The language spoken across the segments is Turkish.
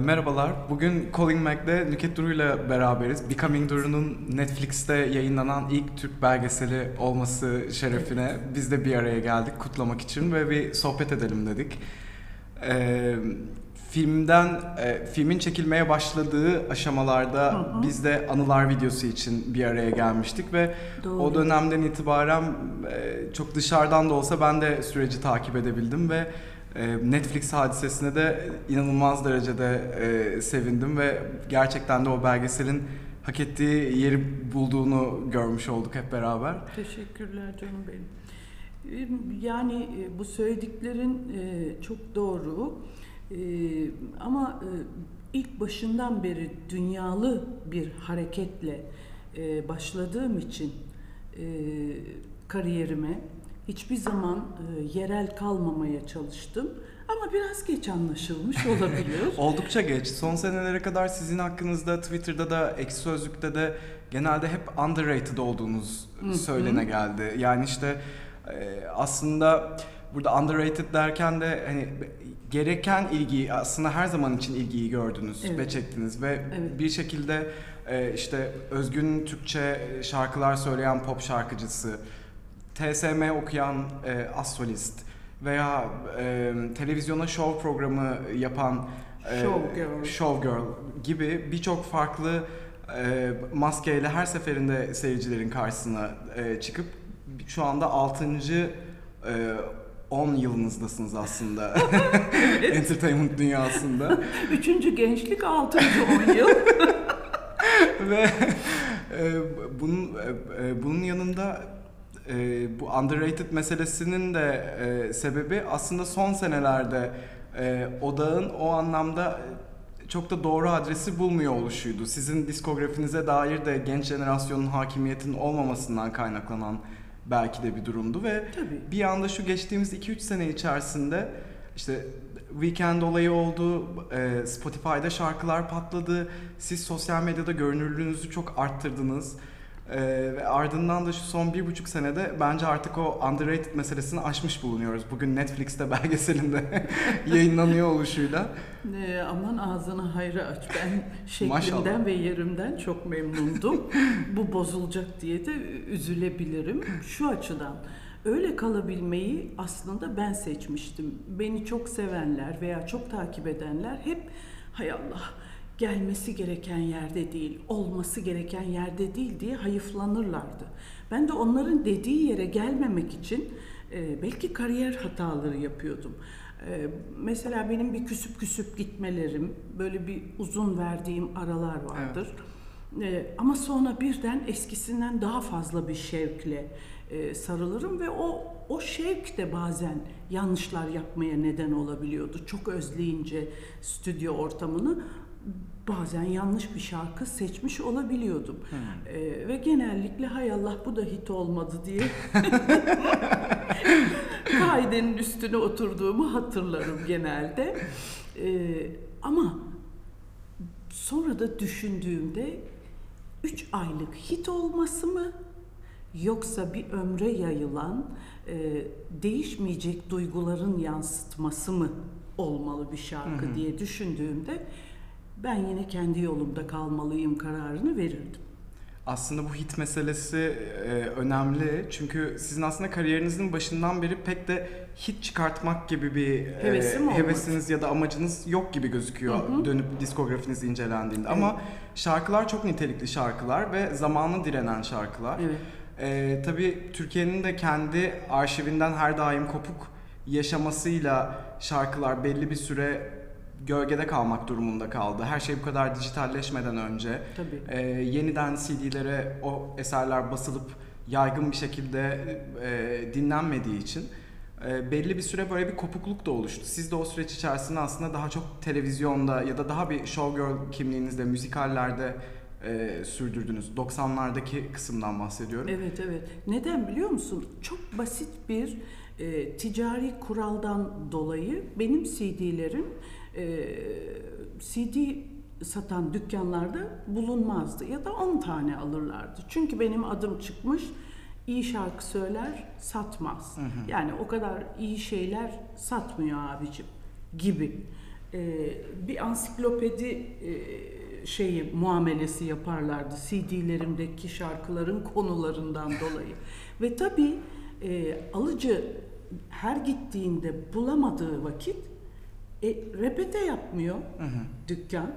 E, merhabalar. Bugün Calling Mac'de Nüket Duru ile beraberiz. Becoming Duru'nun Netflix'te yayınlanan ilk Türk belgeseli olması şerefine biz de bir araya geldik kutlamak için ve bir sohbet edelim dedik. E, filmden e, filmin çekilmeye başladığı aşamalarda Hı hı. biz de anılar videosu için bir araya gelmiştik ve Doğru. o dönemden itibaren e, çok dışarıdan da olsa ben de süreci takip edebildim ve Netflix hadisesine de inanılmaz derecede e, sevindim ve gerçekten de o belgeselin hak ettiği yeri bulduğunu görmüş olduk hep beraber. Teşekkürler canım benim. Ee, Yani e, bu söylediklerin e, çok doğru. E, Ama ilk başından beri dünyalı bir hareketle başladığım için kariyerime hiçbir zaman e, yerel kalmamaya çalıştım. Ama biraz geç anlaşılmış olabilir. Oldukça geç. Son senelere kadar sizin hakkınızda Twitter'da da Ekşi Sözlük'te de genelde hep underrated olduğunuz söylene geldi. Yani işte e, aslında burada underrated derken de hani gereken ilgiyi aslında her zaman için ilgiyi gördünüz Evet. ve çektiniz ve Evet. bir şekilde e, işte özgün Türkçe şarkılar söyleyen pop şarkıcısı, TSM okuyan e, asolist veya e, televizyona show programı yapan e, Showgirl. showgirl gibi birçok farklı e, maskeyle her seferinde seyircilerin karşısına e, çıkıp şu anda 6. E, 10 yılınızdasınız aslında entertainment dünyasında Üçüncü gençlik, altıncı on yıl. ve e, bunun e, e, bunun yanında e, bu underrated meselesinin de e, sebebi aslında son senelerde e, odağın o anlamda e, çok da doğru adresi bulmuyor oluşuydu. Sizin diskografinize dair de genç jenerasyonun hakimiyetinin olmamasından kaynaklanan belki de bir durumdu ve Tabii. bir anda şu geçtiğimiz 2-3 sene içerisinde işte Weekend olayı oldu, e, Spotify'da şarkılar patladı, siz sosyal medyada görünürlüğünüzü çok arttırdınız. E, ve ardından da şu son bir buçuk senede bence artık o underrated meselesini aşmış bulunuyoruz. Bugün Netflix'te belgeselinde yayınlanıyor oluşuyla. Ee, aman ağzını hayra aç. Ben şeklimden ve yerimden çok memnundum. Bu bozulacak diye de üzülebilirim. Şu açıdan öyle kalabilmeyi aslında ben seçmiştim. Beni çok sevenler veya çok takip edenler hep hay Allah gelmesi gereken yerde değil, olması gereken yerde değil diye hayıflanırlardı. Ben de onların dediği yere gelmemek için e, belki kariyer hataları yapıyordum. Ee, Mesela benim bir küsüp küsüp gitmelerim, böyle bir uzun verdiğim aralar vardır. Ee, Ama sonra birden eskisinden daha fazla bir şevkle e, sarılırım ve o o şevk de bazen yanlışlar yapmaya neden olabiliyordu. Çok özleyince stüdyo ortamını bazen yanlış bir şarkı seçmiş olabiliyordum. Ee, ve genellikle hay Allah bu da hit olmadı diye kaidenin üstüne oturduğumu hatırlarım genelde. Ee, ama sonra da düşündüğümde 3 aylık hit olması mı yoksa bir ömre yayılan e, değişmeyecek duyguların yansıtması mı olmalı bir şarkı diye düşündüğümde ben yine kendi yolumda kalmalıyım kararını verirdim. Aslında bu hit meselesi e, önemli çünkü sizin aslında kariyerinizin başından beri pek de hit çıkartmak gibi bir e, Hevesim olmadı. hevesiniz ya da amacınız yok gibi gözüküyor Hı hı. dönüp diskografiniz incelendiğinde. Evet. Ama şarkılar çok nitelikli şarkılar ve zamanı direnen şarkılar. Evet. E, tabii Türkiye'nin de kendi arşivinden her daim kopuk yaşamasıyla şarkılar belli bir süre gölgede kalmak durumunda kaldı. Her şey bu kadar dijitalleşmeden önce. Tabii. Ee, yeniden CD'lere o eserler basılıp yaygın bir şekilde e, dinlenmediği için e, belli bir süre böyle bir kopukluk da oluştu. Siz de o süreç içerisinde aslında daha çok televizyonda ya da daha bir showgirl kimliğinizde, müzikallerde e, sürdürdünüz. 90'lardaki kısımdan bahsediyorum. Evet evet. Neden biliyor musun? Çok basit bir e, ticari kuraldan dolayı benim CD'lerim e, CD satan dükkanlarda bulunmazdı ya da 10 tane alırlardı. Çünkü benim adım çıkmış iyi şarkı söyler satmaz. Hı hı. Yani o kadar iyi şeyler satmıyor abicim gibi. e, bir ansiklopedi e, şeyi muamelesi yaparlardı CD'lerimdeki şarkıların konularından dolayı. Ve tabii e, alıcı her gittiğinde bulamadığı vakit e, repete yapmıyor Hı hı. dükkan.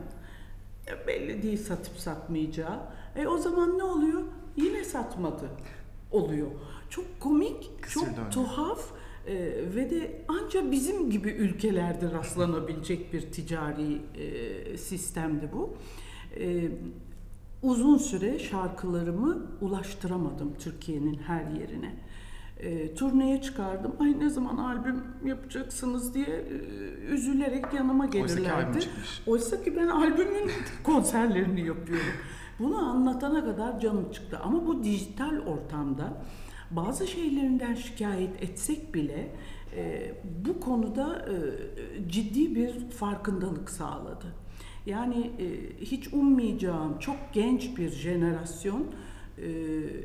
E, belli değil satıp satmayacağı. E o zaman ne oluyor? Yine satmadı oluyor. Çok komik, Kısır çok döngü. tuhaf e, ve de ancak bizim gibi ülkelerde rastlanabilecek bir ticari e, sistemdi bu. E, uzun süre şarkılarımı ulaştıramadım Türkiye'nin her yerine. E, turneye çıkardım. Ay ne zaman albüm yapacaksınız diye e, üzülerek yanıma Oysa ki albüm gelirlerdi. Oysa ki ben albümün konserlerini yapıyorum. Bunu anlatana kadar canım çıktı. Ama bu dijital ortamda bazı şeylerinden şikayet etsek bile e, bu konuda e, ciddi bir farkındalık sağladı. Yani e, hiç ummayacağım çok genç bir jenerasyon e,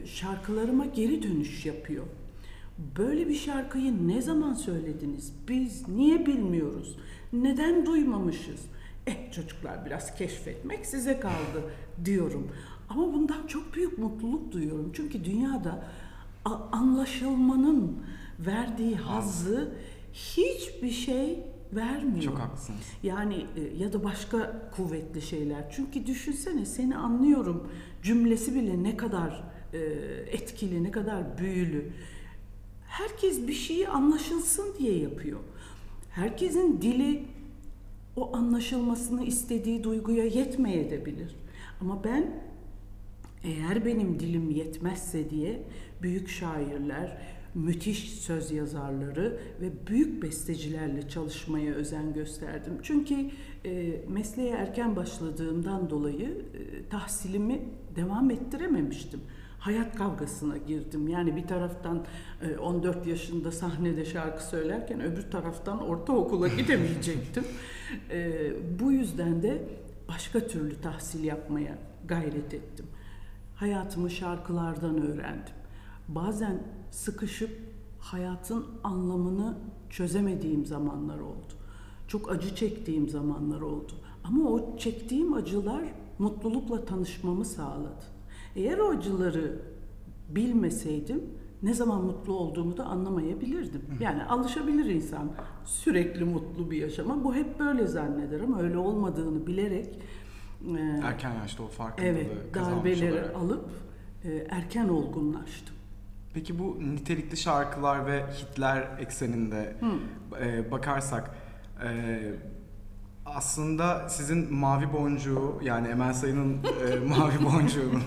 şarkılarıma geri dönüş yapıyor. Böyle bir şarkıyı ne zaman söylediniz? Biz niye bilmiyoruz? Neden duymamışız? Eh çocuklar biraz keşfetmek size kaldı diyorum. Ama bundan çok büyük mutluluk duyuyorum. Çünkü dünyada anlaşılmanın verdiği hazzı hiçbir şey vermiyor. Çok haklısınız. Yani e, ya da başka kuvvetli şeyler. Çünkü düşünsene seni anlıyorum cümlesi bile ne kadar e, etkili, ne kadar büyülü. Herkes bir şeyi anlaşılsın diye yapıyor. Herkesin dili o anlaşılmasını istediği duyguya yetmeyebilir. Ama ben eğer benim dilim yetmezse diye büyük şairler, müthiş söz yazarları ve büyük bestecilerle çalışmaya özen gösterdim. Çünkü e, mesleğe erken başladığımdan dolayı e, tahsilimi devam ettirememiştim. Hayat kavgasına girdim. Yani bir taraftan e, 14 yaşında sahnede şarkı söylerken öbür taraftan ortaokula gidemeyecektim. E, bu yüzden de başka türlü tahsil yapmaya gayret ettim. Hayatımı şarkılardan öğrendim. Bazen sıkışıp hayatın anlamını çözemediğim zamanlar oldu. Çok acı çektiğim zamanlar oldu. Ama o çektiğim acılar mutlulukla tanışmamı sağladı. Eğer o acıları bilmeseydim ne zaman mutlu olduğumu da anlamayabilirdim. Yani alışabilir insan sürekli mutlu bir yaşama. Bu hep böyle zanneder ama öyle olmadığını bilerek e, Erken yaşta o farkındalığı Evet, darbeleri olarak. alıp e, erken olgunlaştım. Peki bu nitelikli şarkılar ve hitler ekseninde e, bakarsak e, aslında sizin Mavi Boncuğu yani Emel Sayın'ın e, Mavi Boncuğu'nun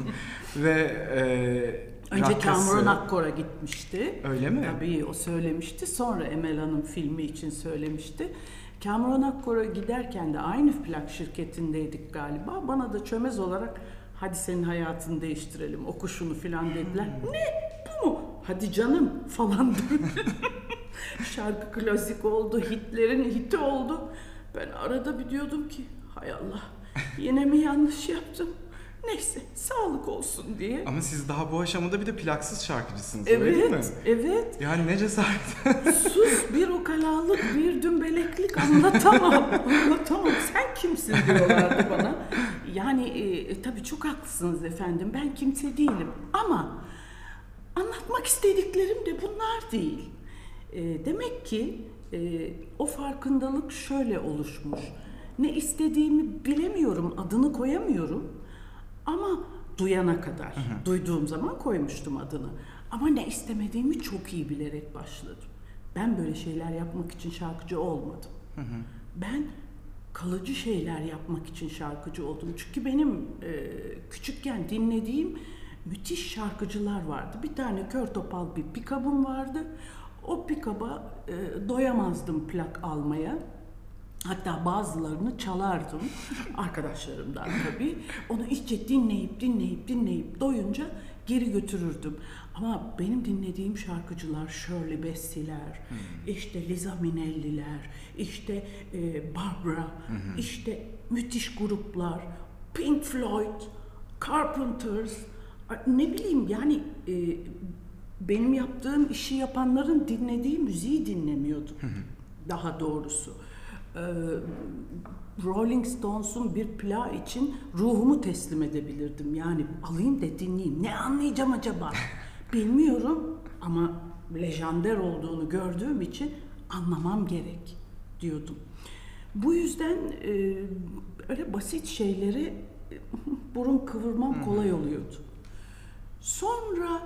ve e, Önce Rakkası- Cameron Akkor'a gitmişti. Öyle mi? Tabii o söylemişti. Sonra Emel Hanım filmi için söylemişti. Cameron Akkor'a giderken de aynı plak şirketindeydik galiba. Bana da çömez olarak hadi senin hayatını değiştirelim oku şunu filan dediler. Ne bu mu? Hadi canım falan Şarkı klasik oldu, hitlerin hiti oldu. Ben arada bir diyordum ki hay Allah yine mi yanlış yaptım? Neyse sağlık olsun diye. Ama siz daha bu aşamada bir de plaksız şarkıcısınız öyle değil mi? Evet, evet. Yani ne cesaret. Sus bir ukalalık, bir dümbeleklik anlatamam. anlatamam. Sen kimsin diyorlardı bana. Yani e, tabii çok haklısınız efendim. Ben kimse değilim. Ama anlatmak istediklerim de bunlar değil. E, demek ki e, o farkındalık şöyle oluşmuş. Ne istediğimi bilemiyorum, adını koyamıyorum. Ama duyana kadar, duyduğum zaman koymuştum adını. Ama ne istemediğimi çok iyi bilerek başladım. Ben böyle şeyler yapmak için şarkıcı olmadım. Ben kalıcı şeyler yapmak için şarkıcı oldum. Çünkü benim e, küçükken dinlediğim müthiş şarkıcılar vardı. Bir tane kör topal bir pikabım vardı. O pikaba e, doyamazdım plak almaya. Hatta bazılarını çalardım arkadaşlarımdan tabii. Onu iyice dinleyip dinleyip dinleyip doyunca geri götürürdüm. Ama benim dinlediğim şarkıcılar Shirley Bassey'ler, işte Liza Minnelli'ler, işte e, Barbara, işte müthiş gruplar, Pink Floyd, Carpenters, ne bileyim yani e, benim yaptığım işi yapanların dinlediği müziği dinlemiyordum. Daha doğrusu. e, Rolling Stones'un bir plağı için ruhumu teslim edebilirdim. Yani alayım da dinleyeyim. Ne anlayacağım acaba? Bilmiyorum ama lejander olduğunu gördüğüm için anlamam gerek diyordum. Bu yüzden e, öyle basit şeyleri e, burun kıvırmam kolay oluyordu. Sonra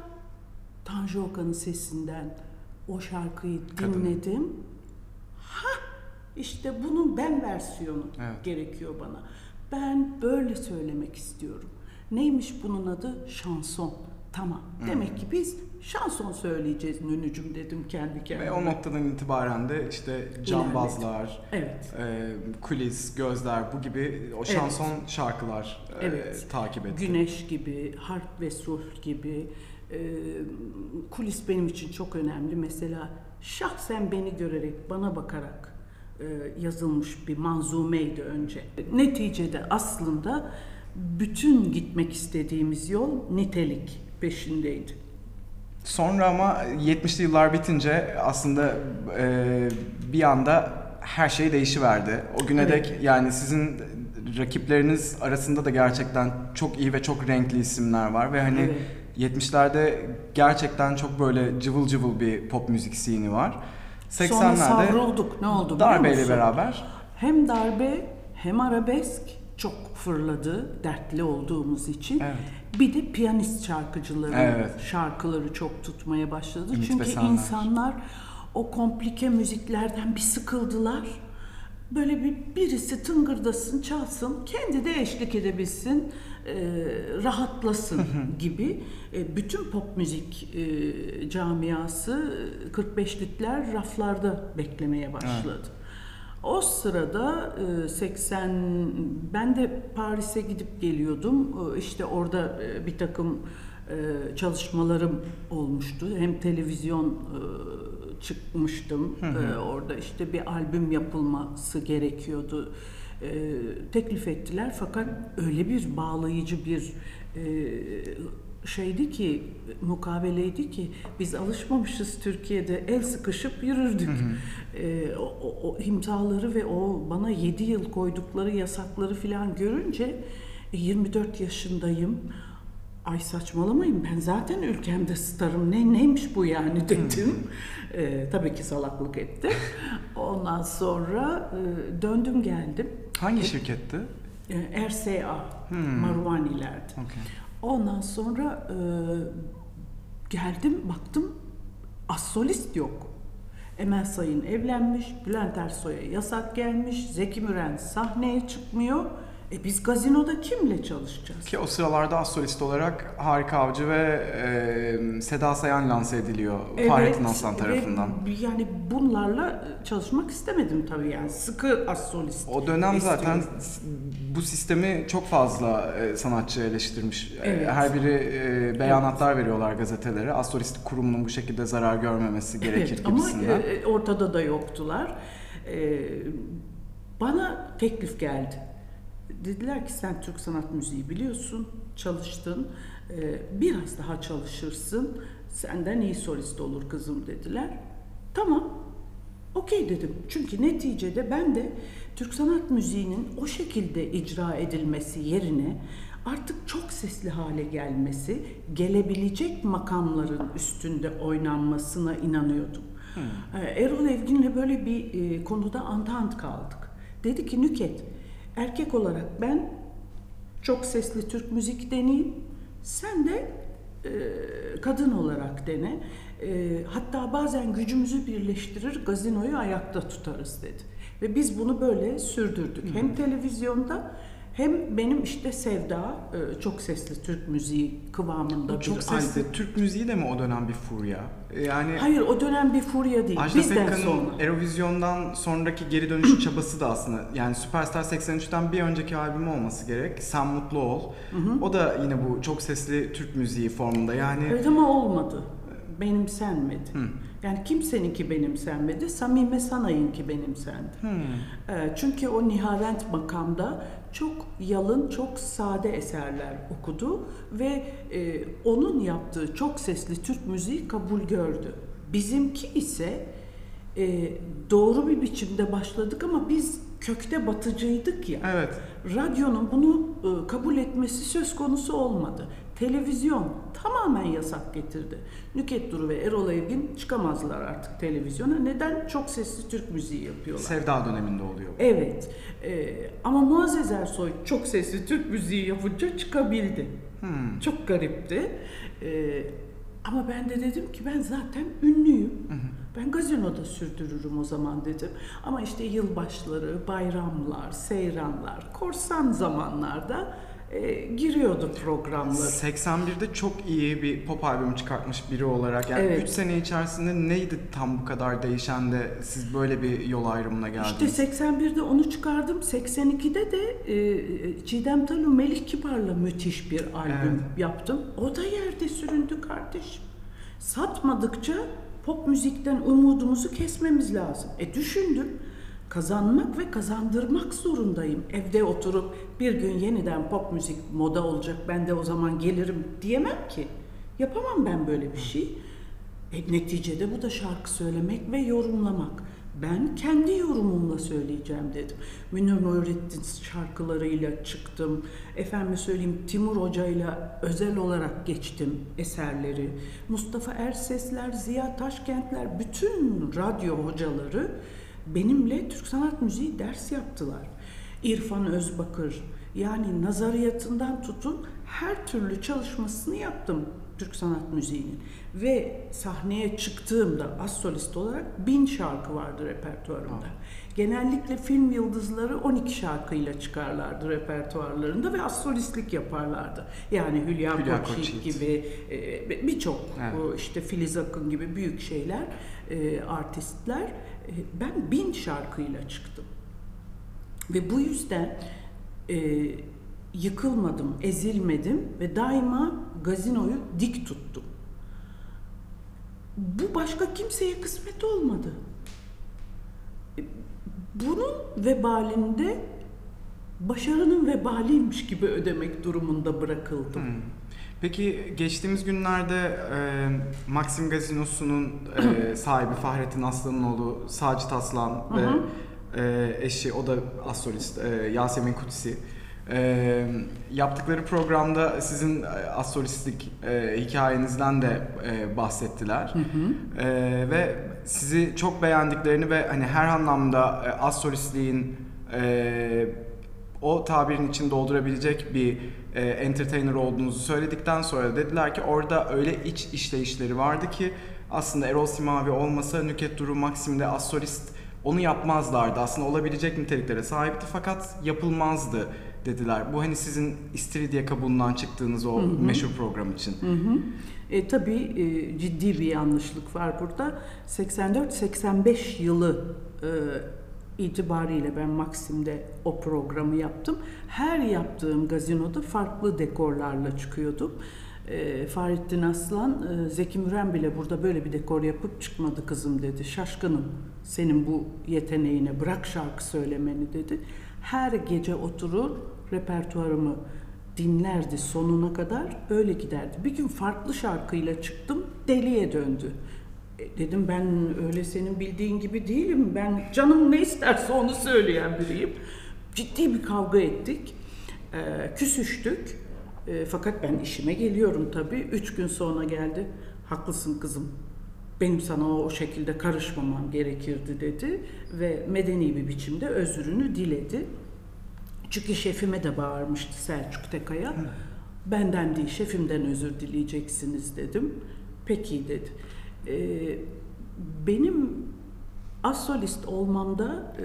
Tanju Okan'ın sesinden o şarkıyı Kadın. dinledim. Ha işte bunun ben versiyonu Evet. gerekiyor bana. Ben böyle söylemek istiyorum. Neymiş bunun adı? Şanson. Tamam. Demek ki biz şanson söyleyeceğiz Nünücüm dedim kendi kendime. Ve o noktadan itibaren de işte cambazlar, Evet. e, kulis, gözler bu gibi o şanson şarkılar e, Evet. takip etti. Güneş gibi, harp ve sulh gibi. E, kulis benim için çok önemli. Mesela şahsen beni görerek, bana bakarak e, yazılmış bir manzumeydi önce. Neticede aslında bütün gitmek istediğimiz yol nitelik peşindeydi. Sonra ama 70'li yıllar bitince aslında e, bir anda her şey değişiverdi. O güne Evet. dek yani sizin rakipleriniz arasında da gerçekten çok iyi ve çok renkli isimler var ve hani Evet. 70'lerde gerçekten çok böyle cıvıl cıvıl bir pop müzik sceni var. Sonra 80'lerde savrulduk. Ne oldu biliyor darbeyle beraber Hem darbe hem arabesk çok fırladı dertli olduğumuz için. Evet. Bir de piyanist şarkıcıların Evet. şarkıları çok tutmaya başladı. Ümit Çünkü insanlar o komplike müziklerden bir sıkıldılar. Böyle bir birisi tıngırdasın, çalsın, kendi de eşlik edebilsin, e, rahatlasın gibi. E, bütün pop müzik e, camiası e, 45'likler raflarda beklemeye başladı. O sırada e, 80 ben de Paris'e gidip geliyordum. E, İşte orada e, bir takım e, çalışmalarım olmuştu. Hem televizyon e, çıkmıştım. E, Orada işte bir albüm yapılması gerekiyordu. E, Teklif ettiler fakat öyle bir bağlayıcı bir e, şeydi ki mukaveleydi ki biz alışmamışız Türkiye'de el sıkışıp yürürdük. Ee, o, o, o imzaları ve o bana 7 yıl koydukları yasakları filan görünce e, 24 yaşındayım. Ay saçmalamayın ben zaten ülkemde starım ne neymiş bu yani dedim. Ee, tabii ki salaklık ettim. Ondan sonra e, döndüm geldim. hangi şirketti? E, RSA Marwaniler'de. Okay. Ondan sonra e, geldim baktım az solist yok. Emel Sayın evlenmiş, Bülent Ersoy'a yasak gelmiş, Zeki Müren sahneye çıkmıyor. E biz gazinoda kimle çalışacağız? Ki o sıralarda az solist olarak Harika Avcı ve e, Seda Sayan lanse ediliyor Fahrettin Aslan tarafından. Yani bunlarla çalışmak istemedim tabii yani sıkı az solist. O dönem zaten istiyorum. s- bu sistemi çok fazla e, sanatçı eleştirmiş. E, Evet. Her biri e, beyanatlar veriyorlar gazetelere. Astrolist kurumunun bu şekilde zarar görmemesi gerekir Evet, ama gibisinden. e, ortada da yoktular. E, bana teklif geldi. Dediler ki sen Türk sanat müziği biliyorsun, çalıştın, e, biraz daha çalışırsın, senden iyi solist olur kızım dediler. Tamam, okey dedim. Çünkü neticede ben de Türk sanat müziğinin o şekilde icra edilmesi yerine artık çok sesli hale gelmesi, gelebilecek makamların üstünde oynanmasına inanıyordum. Ee, Erol Evgin'le böyle bir e, konuda antant kaldık. Dedi ki Nüket, erkek olarak ben çok sesli Türk müzik deneyeyim, sen de e, kadın olarak dene. E, hatta bazen gücümüzü birleştirir, gazinoyu ayakta tutarız dedi. Ve biz bunu böyle sürdürdük. Hem televizyonda hem benim işte Sevda, e, çok sesli Türk müziği kıvamında Bu bir çok sesli albüm. Türk müziği de mi o dönem bir furya? E, Yani Hayır o dönem bir furya değil. Ajda Bizden sonra. Eurovision'dan sonraki geri dönüş çabası da aslında yani Superstar 83'ten bir önceki albümü olması gerek. Sen Mutlu Ol. O da yine bu çok sesli Türk müziği formunda yani Evet ama olmadı. Benimsenmedi. Yani kimseninki benimsenmedi. Samime Sanay'ınki benimsendi. Ee, Çünkü o Nihavent makamda çok yalın, çok sade eserler okudu ve e, onun yaptığı çok sesli Türk müziği kabul gördü. Bizimki ise e, doğru bir biçimde başladık ama biz kökte batıcıydık ya. Evet. Radyonun bunu e, kabul etmesi söz konusu olmadı. Televizyon tamamen yasak getirdi. Nüket Duru ve Erol Evgin çıkamazlar artık televizyona. Neden? Çok sesli Türk müziği yapıyorlar. Sevda döneminde oluyor. Evet. E, ama Muazzez Ersoy çok sesli Türk müziği yapınca çıkabildi. Hmm. Çok garipti. E, ama ben de dedim ki ben zaten ünlüyüm. Ben gazinoda sürdürürüm o zaman dedim. Ama işte yılbaşları, bayramlar, seyranlar, korsan zamanlarda e, giriyordu programları. 81'de çok iyi bir pop albümü çıkartmış biri olarak yani Evet. 3 sene içerisinde neydi tam bu kadar değişen de siz böyle bir yol ayrımına geldiniz? İşte 81'de onu çıkardım. 82'de de e, Çiğdem Talu Melih Kibar'la müthiş bir albüm Evet. yaptım. O da yerde süründü kardeşim. Satmadıkça pop müzikten umudumuzu kesmemiz lazım. E düşündüm. Kazanmak ve kazandırmak zorundayım. Evde oturup bir gün yeniden pop müzik moda olacak ben de o zaman gelirim diyemem ki. Yapamam ben böyle bir şey. E, neticede bu da şarkı söylemek ve yorumlamak. Ben kendi yorumumla söyleyeceğim dedim. Münir Nurettin şarkılarıyla çıktım. Efendim söyleyeyim Timur Hoca'yla özel olarak geçtim eserleri. Mustafa Ersesler, Ziya Taşkentler, bütün radyo hocaları benimle Türk sanat müziği ders yaptılar. İrfan Özbakır, yani nazariyatından tutun her türlü çalışmasını yaptım Türk sanat müziğinin. Ve sahneye çıktığımda az solist olarak bin şarkı vardı repertuarımda. Genellikle film yıldızları 12 şarkıyla çıkarlardı repertuarlarında ve az solistlik yaparlardı. Yani Hülya, Hülya Koçyiğit Koçyiğit. gibi e, birçok Evet. işte Filiz Akın gibi büyük şeyler, e, artistler. E, ben bin şarkıyla çıktım. Ve bu yüzden e, yıkılmadım, ezilmedim ve daima gazinoyu dik tuttum. Bu başka kimseye kısmet olmadı. Bunun vebalinde başarının vebaliymiş gibi ödemek durumunda bırakıldım. Hmm. Peki geçtiğimiz günlerde e, Maxim Gazinosu'nun e, sahibi Fahrettin Aslan'ın oğlu Sacit Aslan ve hı. e, eşi o da astrolist e, Yasemin Kutsi e, yaptıkları programda sizin e, astrolistlik e, hikayenizden de e, bahsettiler. Hı hı. E, ve sizi çok beğendiklerini ve hani her anlamda e, astrolistliğin e, o tabirin için doldurabilecek bir e, entertainer olduğunuzu söyledikten sonra dediler ki orada öyle iç işleyişleri vardı ki aslında Erol Simavi olmasa Nüket Duru Maxim'de astrolist onu yapmazlardı. Aslında olabilecek niteliklere sahipti fakat yapılmazdı dediler. Bu hani sizin İstiridye kabuğundan çıktığınız o Hı hı. meşhur program için. Hı hı. E, tabii e, ciddi bir yanlışlık var burada. 84-85 yılı e, itibariyle ben Maksim'de o programı yaptım. Her yaptığım gazinoda farklı dekorlarla çıkıyordum. E, Fahrettin Aslan, e, Zeki Müren bile burada böyle bir dekor yapıp çıkmadı kızım dedi. Şaşkınım senin bu yeteneğine bırak şarkı söylemeni dedi. Her gece oturur repertuarımı dinlerdi sonuna kadar öyle giderdi. Bir gün farklı şarkıyla çıktım deliye döndü. E, dedim ben öyle senin bildiğin gibi değilim. Ben canım ne isterse onu söyleyen biriyim. Ciddi bir kavga ettik. E, küsüştük. E, fakat ben işime geliyorum tabii. Üç gün sonra geldi. Haklısın kızım. Benim sana o, şekilde karışmamam gerekirdi dedi. Ve medeni bir biçimde özrünü diledi. Çünkü şefime de bağırmıştı Selçuk Tekaya. Benden değil şefimden özür dileyeceksiniz dedim. Peki dedi. Ee, benim asolist olmamda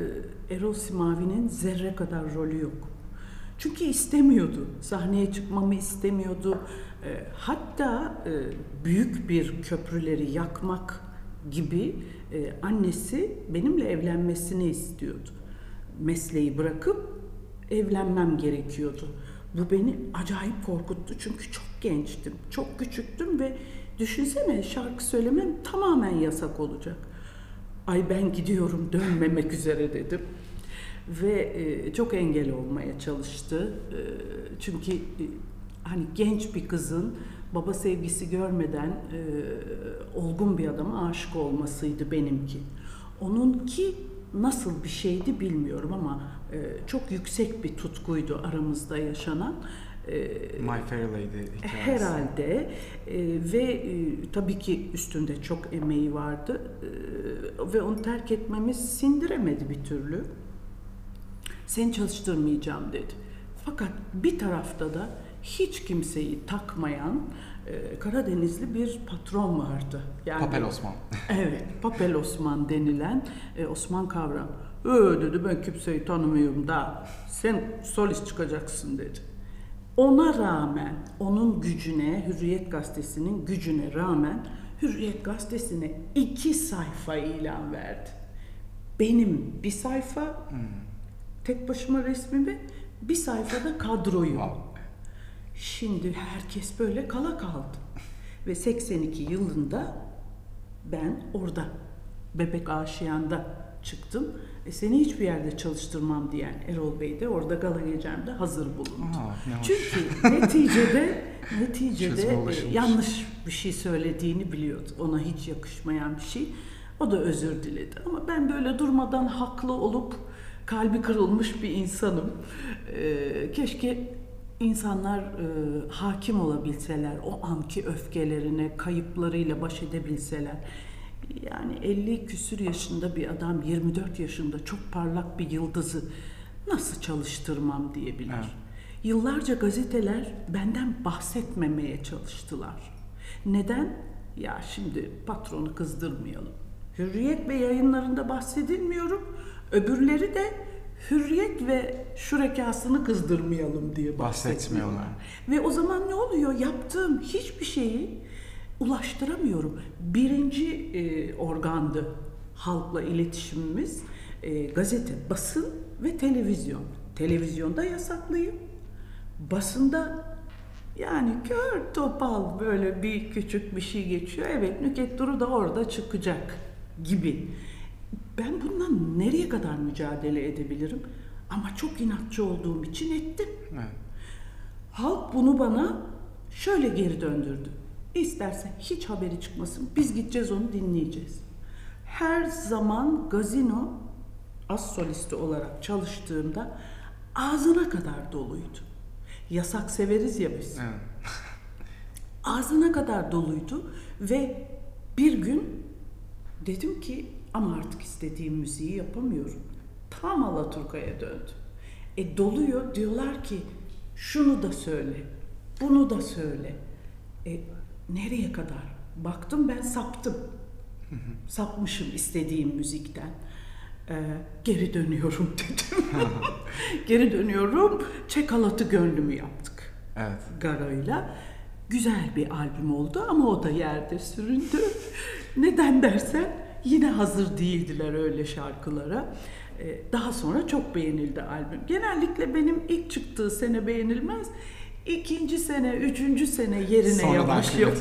e, Erol Simavi'nin zerre kadar rolü yok. Çünkü istemiyordu. Sahneye çıkmamı istemiyordu. E, hatta e, büyük bir köprüleri yakmak gibi e, annesi benimle evlenmesini istiyordu. Mesleği bırakıp evlenmem gerekiyordu. Bu beni acayip korkuttu çünkü çok gençtim, çok küçüktüm ve düşünsene şarkı söylemem tamamen yasak olacak. Ay ben gidiyorum dönmemek üzere dedim. Ve e, çok engel olmaya çalıştı. E, çünkü e, hani genç bir kızın baba sevgisi görmeden e, olgun bir adama aşık olmasıydı benimki. Onunki nasıl bir şeydi bilmiyorum ama e, çok yüksek bir tutkuydu aramızda yaşanan. E, My Fair Lady hikayesi. Herhalde e, ve e, tabii ki üstünde çok emeği vardı e, ve onu terk etmemiz sindiremedi bir türlü. Seni çalıştırmayacağım dedi. Fakat bir tarafta da hiç kimseyi takmayan e, Karadenizli bir patron vardı. Yani, Papel Osman. Evet, Papel Osman denilen e, Osman Kavram. Öyle dedi ben kimseyi tanımıyorum da sen solist çıkacaksın dedi. Ona rağmen, onun gücüne, Hürriyet Gazetesi'nin gücüne rağmen Hürriyet Gazetesi'ne iki sayfa ilan verdi. Benim bir sayfa, Hmm. tek başıma resmimi, bir sayfada kadroyu. Wow. Şimdi herkes böyle kala kaldı. Ve 82 yılında ben orada Bebek Aşiyan'da çıktım. E seni hiçbir yerde çalıştırmam diyen Erol Bey de orada gala gecemde hazır bulundu. Aa, hoş. Çünkü neticede neticede e, yanlış bir şey söylediğini biliyordu. Ona hiç yakışmayan bir şey. O da özür diledi. Ama ben böyle durmadan haklı olup kalbi kırılmış bir insanım. E, keşke insanlar e, hakim olabilseler, o anki öfkelerine, kayıplarıyla baş edebilseler. Yani 50 küsür yaşında bir adam 24 yaşında çok parlak bir yıldızı nasıl çalıştırmam diyebilir. Evet. Yıllarca gazeteler benden bahsetmemeye çalıştılar. Neden? Ya şimdi patronu kızdırmayalım. Hürriyet ve yayınlarında bahsedilmiyorum. Öbürleri de hürriyet ve şurekasını kızdırmayalım diye bahsetmiyorlar. Bahsetmiyorlar. Ve o zaman ne oluyor? Yaptığım hiçbir şeyi ulaştıramıyorum. Birinci e, organdı halkla iletişimimiz e, gazete, basın ve televizyon. Televizyonda yasaklıyım. Basında yani kör topal böyle bir küçük bir şey geçiyor. Evet Nüket Duru da orada çıkacak gibi. Ben bundan nereye kadar mücadele edebilirim? Ama çok inatçı olduğum için ettim. Evet. Halk bunu bana şöyle geri döndürdü. İsterse hiç haberi çıkmasın. Biz gideceğiz onu dinleyeceğiz. Her zaman gazino az solisti olarak çalıştığımda ağzına kadar doluydu. Yasak severiz ya biz. Evet. Ağzına kadar doluydu ve bir gün dedim ki ama artık istediğim müziği yapamıyorum. Tam Alaturka'ya döndüm. E doluyor diyorlar ki şunu da söyle, bunu da söyle. E nereye kadar? Baktım ben saptım. Sapmışım istediğim müzikten. E, geri dönüyorum dedim. geri dönüyorum. Çekalatı gönlümü yaptık. Evet. Garo'yla. Güzel bir albüm oldu ama o da yerde süründü. Neden dersen yine hazır değildiler öyle şarkılara. Ee, Daha sonra çok beğenildi albüm. Genellikle benim ilk çıktığı sene beğenilmez. İkinci sene, üçüncü sene yerine Sonradan yavaşlıyor.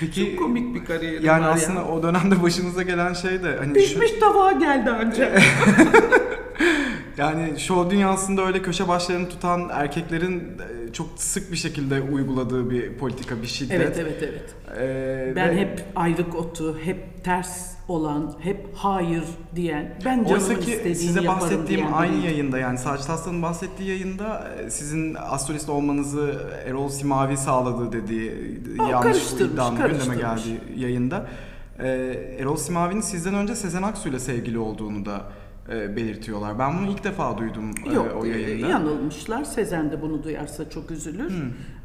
Peki Çok komik bir kariyerim yani var aslında ya. o dönemde başınıza gelen şey de hani şu- Pişmiş tabağa geldi ancak. yani show dünyasında öyle köşe başlarını tutan erkeklerin e, çok sık bir şekilde uyguladığı bir politika, bir şiddet. evet, evet, evet. Ee, Ben ve hep ayrık otu, hep ters olan, hep hayır diyen, ben canımın Oysa ki istediğini size yaparım bahsettiğim diyen aynı biriydim. yayında yani Sacit Aslan'ın bahsettiği yayında e, sizin astrolist olmanızı Erol Simavi sağladı dediği O yanlış iddianın gündeme geldiği yayında. e, Erol Simavi'nin sizden önce Sezen Aksu ile sevgili olduğunu da e, belirtiyorlar. Ben bunu ilk defa duydum e, Yok, o e, yayında. yanılmışlar. Sezen de bunu duyarsa çok üzülür.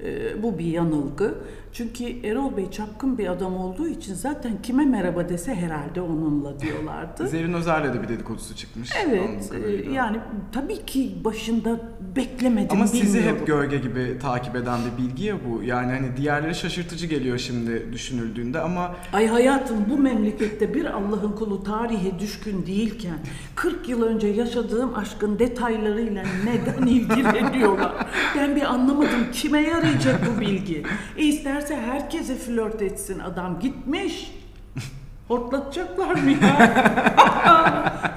E, bu bir yanılgı. Çünkü Erol Bey çapkın bir adam olduğu için zaten kime merhaba dese herhalde onunla diyorlardı. Zerrin Özer'le de bir dedikodusu çıkmış. evet, e, yani tabii ki başında beklemedim, Ama sizi bilmiyorum. hep gölge gibi takip eden bir bilgi ya bu. Yani hani diğerleri şaşırtıcı geliyor şimdi düşünüldüğünde ama Ay hayatım bu memlekette bir Allah'ın kulu tarihe düşkün değilken 40 yıl önce yaşadığım aşkın detaylarıyla neden ilgileniyorlar? Ben bir anlamadım kime yarayacak bu bilgi? E isterse herkese flört etsin adam gitmiş. Hortlatacaklar mı ya?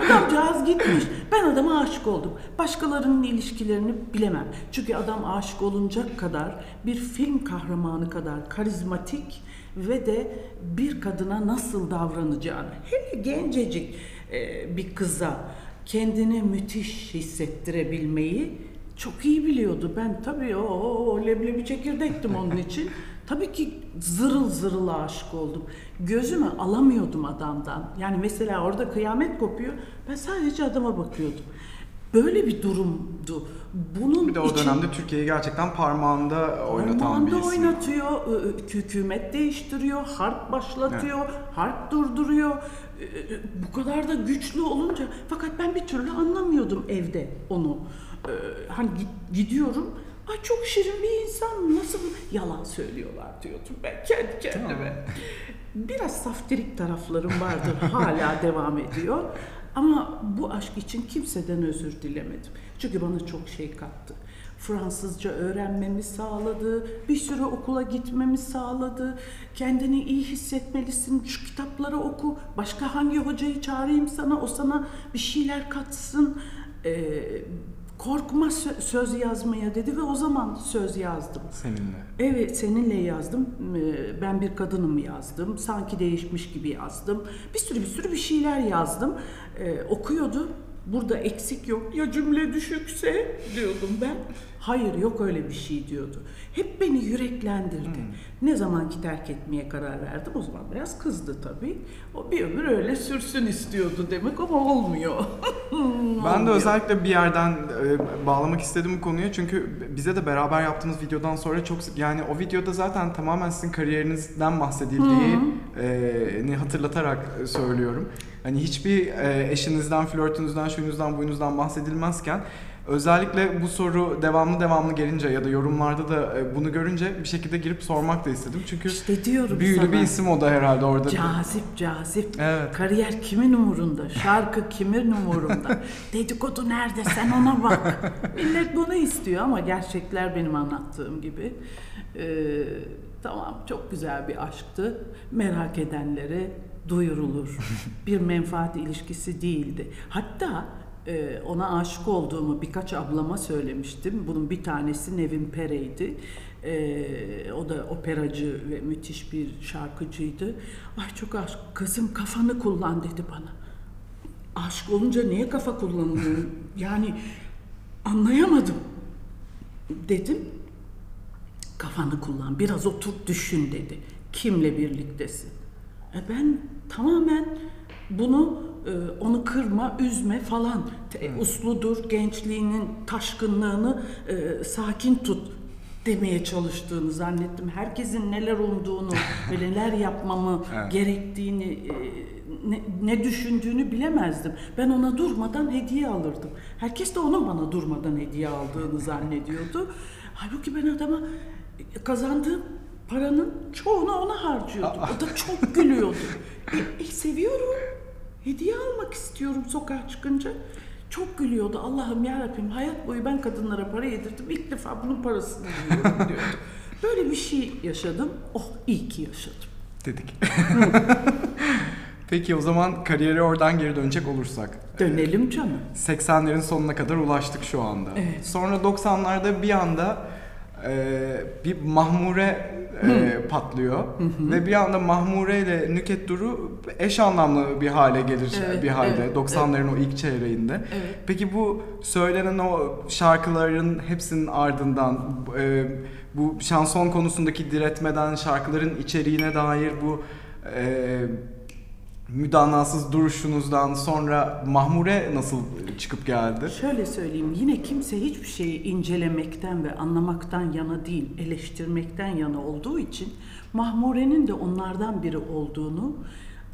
Adamcağız gitmiş. Ben adama aşık oldum. Başkalarının ilişkilerini bilemem. Çünkü adam aşık olunacak kadar bir film kahramanı kadar karizmatik ve de bir kadına nasıl davranacağını, hele gencecik bir kıza kendini müthiş hissettirebilmeyi çok iyi biliyordu. Ben tabii o, o leblebi çekirdektim onun için. Tabii ki zırıl zırıl aşık oldum. Gözümü alamıyordum adamdan. Yani mesela orada kıyamet kopuyor. Ben sadece adama bakıyordum. Böyle bir durumdu. Bunun Bir de o için- dönemde Türkiye'yi gerçekten parmağında oynatan bir Ormanda isim. oynatıyor, hükümet değiştiriyor, harp başlatıyor, harp durduruyor. Bu kadar da güçlü olunca fakat ben bir türlü anlamıyordum evde onu. Ee, Hani gi- gidiyorum, ay çok şirin bir insan nasıl yalan söylüyorlar diyordum ben kendi kendime. Biraz saftirik taraflarım vardır, hala devam ediyor. Ama bu aşk için kimseden özür dilemedim. Çünkü bana çok şey kattı. Fransızca öğrenmemi sağladı, bir sürü okula gitmemi sağladı. Kendini iyi hissetmelisin, şu kitapları oku, başka hangi hocayı çağırayım sana, o sana bir şeyler katsın. Ee, korkma sö- söz yazmaya dedi ve o zaman söz yazdım. Seninle. Evet seninle yazdım. Ee, Ben bir kadınım yazdım. Sanki değişmiş gibi yazdım. Bir sürü bir sürü bir şeyler yazdım. Ee, okuyordu. Burada eksik yok. Ya cümle düşükse diyordum ben. Hayır yok öyle bir şey diyordu. Hep beni yüreklendirdi. Ne zaman ki terk etmeye karar verdim o zaman biraz kızdı tabii. O bir ömür öyle sürsün istiyordu demek ama olmuyor. Ben de Olmuyor. özellikle bir yerden e, bağlamak istedim bu konuyu çünkü bize de beraber yaptığımız videodan sonra çok yani o videoda zaten tamamen sizin kariyerinizden bahsedildiğini hatırlatarak e, söylüyorum. Hani hiçbir e, eşinizden, flörtünüzden, şuyunuzdan, buyunuzdan bahsedilmezken özellikle bu soru devamlı devamlı gelince ya da yorumlarda da e, bunu görünce bir şekilde girip sormak da istedim. Çünkü İşte diyorum büyülü sana. bir isim o da herhalde orada. Cazip cazip. Evet. Kariyer kimin umurunda? Şarkı kimin umurunda? Dedikodu nerede? Sen ona bak. Millet bunu istiyor ama gerçekler benim anlattığım gibi. Ee, tamam çok güzel bir aşktı. Merak edenlere duyurulur. Bir menfaat ilişkisi değildi. Hatta e, ona aşık olduğumu birkaç ablama söylemiştim. Bunun bir tanesi Nevin Pere'ydi. Ee, o da operacı ve müthiş bir şarkıcıydı. Ay çok aşk, kızım kafanı kullan dedi bana. Aşık olunca niye kafa kullanılıyor? Yani anlayamadım. Dedim, kafanı kullan, biraz otur düşün dedi. Kimle birliktesin? E ben tamamen bunu e, onu kırma, üzme falan. Te- Usludur, gençliğinin taşkınlığını e, sakin tut demeye çalıştığını zannettim. Herkesin neler umduğunu ve neler yapmamı Evet. gerektiğini, e, ne, ne düşündüğünü bilemezdim. Ben ona durmadan hediye alırdım. Herkes de onun bana durmadan hediye aldığını zannediyordu. Halbuki ben adama kazandığım paranın çoğunu ona harcıyordum. O da çok gülüyordu. E, e, seviyorum. Hediye almak istiyorum sokağa çıkınca. Çok gülüyordu. Allah'ım ya Rabbim hayat boyu ben kadınlara para yedirdim. İlk defa bunun parasını yiyorum diyordu. Böyle bir şey yaşadım. Oh iyi ki yaşadım. dedik. Peki o zaman kariyere oradan geri dönecek olursak. Dönelim canım. 80'lerin sonuna kadar ulaştık şu anda. Evet. Sonra 90'larda bir anda e, bir Mahmure e, patlıyor. Ve bir anda Mahmure ile Nüket Duru eş anlamlı bir hale gelir Evet, bir halde. evet, 90'ların o ilk çeyreğinde. Evet. Peki bu söylenen o şarkıların hepsinin ardından e, bu şanson konusundaki diretmeden şarkıların içeriğine dair bu e, müdanasız duruşunuzdan sonra Mahmure nasıl çıkıp geldi? Şöyle söyleyeyim, yine kimse hiçbir şeyi incelemekten ve anlamaktan yana değil, eleştirmekten yana olduğu için Mahmure'nin de onlardan biri olduğunu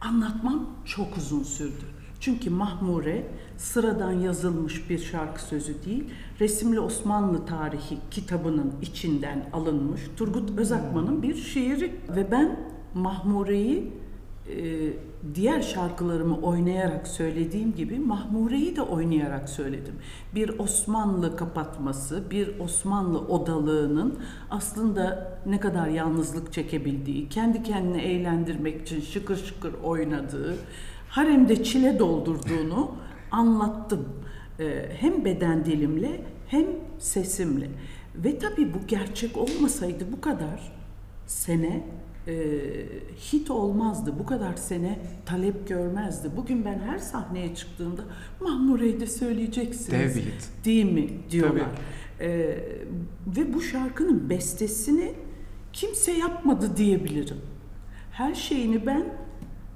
anlatmam çok uzun sürdü. Çünkü Mahmure sıradan yazılmış bir şarkı sözü değil, Resimli Osmanlı Tarihi kitabının içinden alınmış Turgut Özakman'ın bir şiiri ve ben Mahmure'yi diğer şarkılarımı oynayarak söylediğim gibi Mahmure'yi de oynayarak söyledim. Bir Osmanlı kapatması, bir Osmanlı odalığının aslında ne kadar yalnızlık çekebildiği, kendi kendine eğlendirmek için şıkır şıkır oynadığı, haremde çile doldurduğunu anlattım. E, hem beden dilimle hem sesimle. Ve tabii bu gerçek olmasaydı bu kadar sene e, hit olmazdı. Bu kadar sene talep görmezdi. Bugün ben her sahneye çıktığımda Mahmure'yi de söyleyeceksiniz. Dev hit. Değil mi diyorlar. E, ve bu şarkının bestesini kimse yapmadı diyebilirim. Her şeyini ben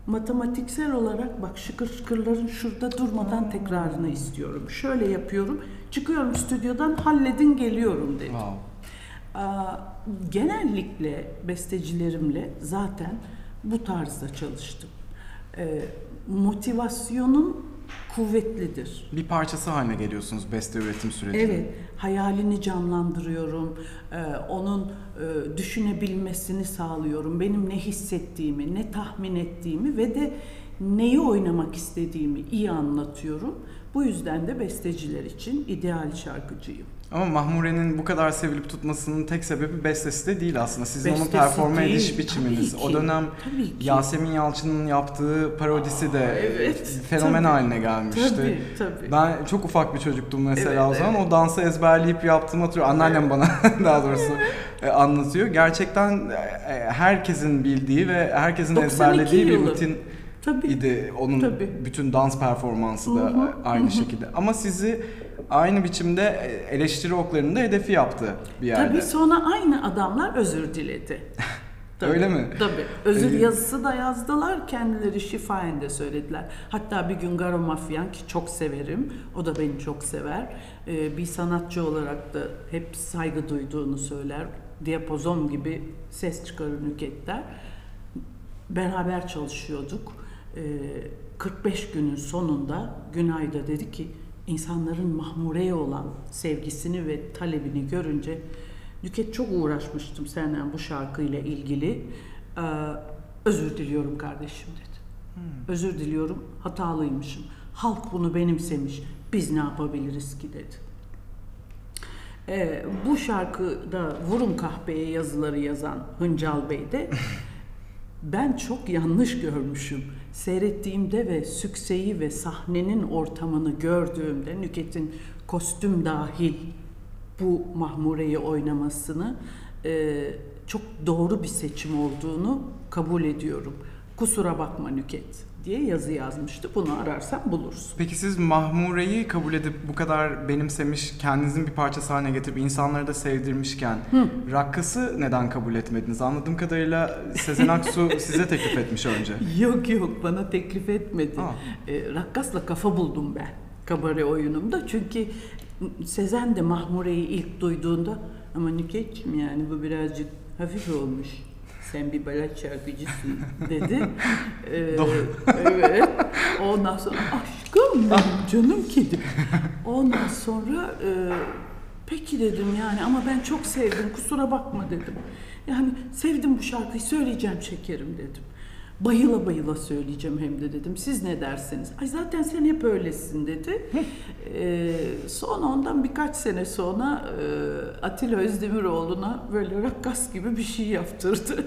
matematiksel olarak bak şıkır şıkırların şurada durmadan tekrarını istiyorum. Şöyle yapıyorum. Çıkıyorum stüdyodan halledin geliyorum dedim. Wow. Genellikle bestecilerimle zaten bu tarzda çalıştım. Ee, motivasyonum kuvvetlidir. Bir parçası haline geliyorsunuz beste üretim sürecinde. Evet, hayalini canlandırıyorum, ee, onun e, düşünebilmesini sağlıyorum, benim ne hissettiğimi, ne tahmin ettiğimi ve de neyi oynamak istediğimi iyi anlatıyorum. Bu yüzden de besteciler için ideal şarkıcıyım. Ama Mahmure'nin bu kadar sevilip tutmasının tek sebebi bestesi de değil aslında. Sizin Bestesi performe değil, ediş biçiminiz. tabii O ki, dönem tabii ki. Yasemin Yalçın'ın yaptığı parodisi de Aa, evet, fenomen tabii. haline gelmişti. Tabii, tabii. Ben çok ufak bir çocuktum mesela Evet, o zaman. evet. O dansı ezberleyip yaptığımı hatırlıyorum. Anneannem bana daha doğrusu e, anlatıyor. Gerçekten e, herkesin bildiği ve herkesin 92 ezberlediği bir yılı. rutin Tabii. idi. Onun Tabii. bütün dans performansı da aynı şekilde. Ama sizi aynı biçimde eleştiri oklarında hedefi yaptı bir yerde. Tabii sonra aynı adamlar özür diledi. Öyle mi? Tabii. Özür Ee, yazısı da yazdılar. Kendileri şifayen de söylediler. Hatta bir gün Garo Mafyan ki çok severim. O da beni çok sever. Ee, bir sanatçı olarak da hep saygı duyduğunu söyler. Diapozon gibi ses çıkarır nüketler. Beraber çalışıyorduk. Ee, 45 günün sonunda Günay'da dedi ki insanların Mahmure'ye olan sevgisini ve talebini görünce Nüket çok uğraşmıştım senden bu şarkıyla ilgili. Ee, özür diliyorum kardeşim dedi. Özür diliyorum hatalıymışım. Halk bunu benimsemiş. Biz ne yapabiliriz ki dedi. Ee, bu şarkıda Vurun Kahpeye yazıları yazan Hıncal Bey de ben çok yanlış görmüşüm. Seyrettiğimde ve sükseyi ve sahnenin ortamını gördüğümde Nüket'in kostüm dahil bu Mahmure'yi oynamasını e, çok doğru bir seçim olduğunu kabul ediyorum. Kusura bakma Nüket diye yazı yazmıştı. Bunu ararsan bulursun. Peki siz Mahmure'yi kabul edip bu kadar benimsemiş, kendinizin bir parçası haline getirip insanları da sevdirmişken Rakkas'ı neden kabul etmediniz? Anladığım kadarıyla Sezen Aksu size teklif etmiş önce. Yok yok bana teklif etmedi. Aa. E, rakkasla kafa buldum ben kabare oyunumda. Çünkü Sezen de Mahmure'yi ilk duyduğunda ama Nüket'cim yani bu birazcık hafif olmuş. Sen bir balat şarkıcısın dedi. Ee, Doğru. evet. Ondan sonra aşkım benim canım kedim. Ondan sonra e, peki dedim yani ama ben çok sevdim kusura bakma dedim. Yani sevdim bu şarkıyı söyleyeceğim şekerim dedim. Bayıla bayıla söyleyeceğim hem de dedim. Siz ne dersiniz? Ay zaten sen hep öylesin dedi. Ee, sonra ondan birkaç sene sonra e, Atilla Özdemiroğlu'na böyle rakkas gibi bir şey yaptırdı.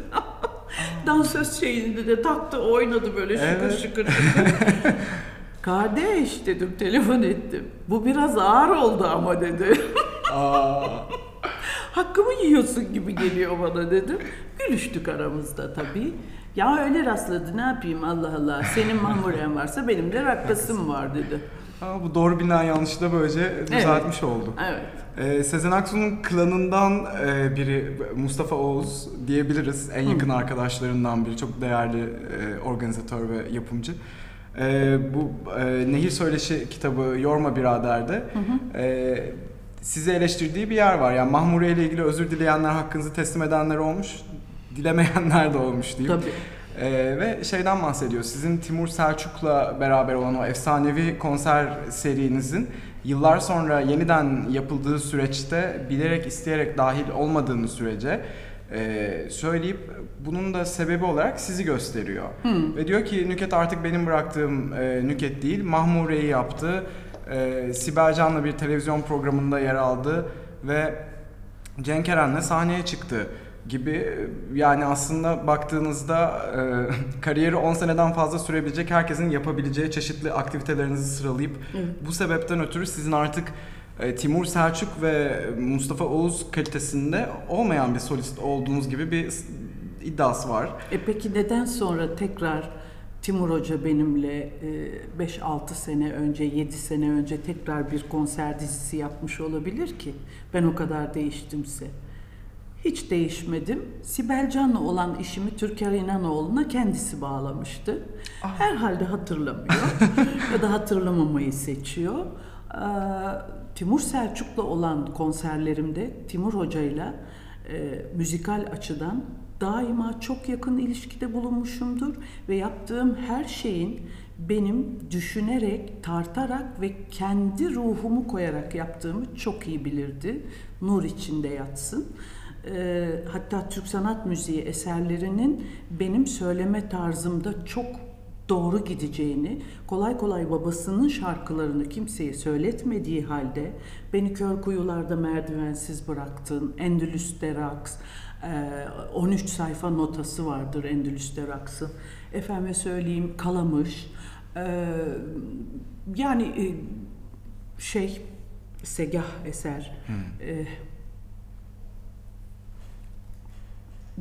Dansöz şeyinde de taktı oynadı böyle şıkır Evet. şıkır şıkır. Kardeş dedim telefon ettim. Bu biraz ağır oldu ama dedi. Aa, Hakkımı yiyorsun gibi geliyor bana dedim. Gülüştük aramızda tabii. Ya öyle rastladı ne yapayım Allah Allah. Senin mahmuren varsa benim de rakkasım var dedi. aa, bu doğru bilinen yanlışı da böylece düzeltmiş oldu. Evet. Ee, Sezen Aksu'nun klanından e, biri Mustafa Oğuz diyebiliriz. En yakın arkadaşlarından biri. Çok değerli e, organizatör ve yapımcı. E, bu e, Nehir Söyleşi kitabı Yorma Birader'de e, sizi eleştirdiği bir yer var. Yani Mahmure ile ilgili özür dileyenler hakkınızı teslim edenler olmuş, dilemeyenler de olmuş diyeyim. Tabii. Ee, ve şeyden bahsediyor. Sizin Timur Selçuk'la beraber olan o efsanevi konser serinizin yıllar sonra yeniden yapıldığı süreçte bilerek isteyerek dahil olmadığını sürece e, söyleyip bunun da sebebi olarak sizi gösteriyor. Ve diyor ki Nüket artık benim bıraktığım e, Nüket değil, Mahmure'yi yaptı. E, Sibel Can'la bir televizyon programında yer aldı ve Cenk Eren'le sahneye çıktı gibi yani aslında baktığınızda e, kariyeri 10 seneden fazla sürebilecek herkesin yapabileceği çeşitli aktivitelerinizi sıralayıp Evet. bu sebepten ötürü sizin artık e, Timur Selçuk ve Mustafa Oğuz kalitesinde olmayan bir solist olduğunuz gibi bir iddiası var. E peki neden sonra tekrar Timur Hoca benimle 5-6 sene önce, 7 sene önce tekrar bir konser dizisi yapmış olabilir ki? Ben o kadar değiştimse. Hiç değişmedim. Sibel Can'la olan işimi Türker İnanoğlu'na kendisi bağlamıştı. Ah. Herhalde hatırlamıyor ya da hatırlamamayı seçiyor. Ee, Timur Selçuk'la olan konserlerimde Timur Hoca'yla e, müzikal açıdan daima çok yakın ilişkide bulunmuşumdur ve yaptığım her şeyin benim düşünerek, tartarak ve kendi ruhumu koyarak yaptığımı çok iyi bilirdi. Nur içinde yatsın. Ee, hatta Türk sanat müziği eserlerinin benim söyleme tarzımda çok doğru gideceğini, kolay kolay babasının şarkılarını kimseye söyletmediği halde beni kör kuyularda merdivensiz bıraktın, Endülüs Deraks, 13 sayfa notası vardır Endülüs Deraks'ın. Efendime söyleyeyim Kalamış, yani şey Segah eser, hmm.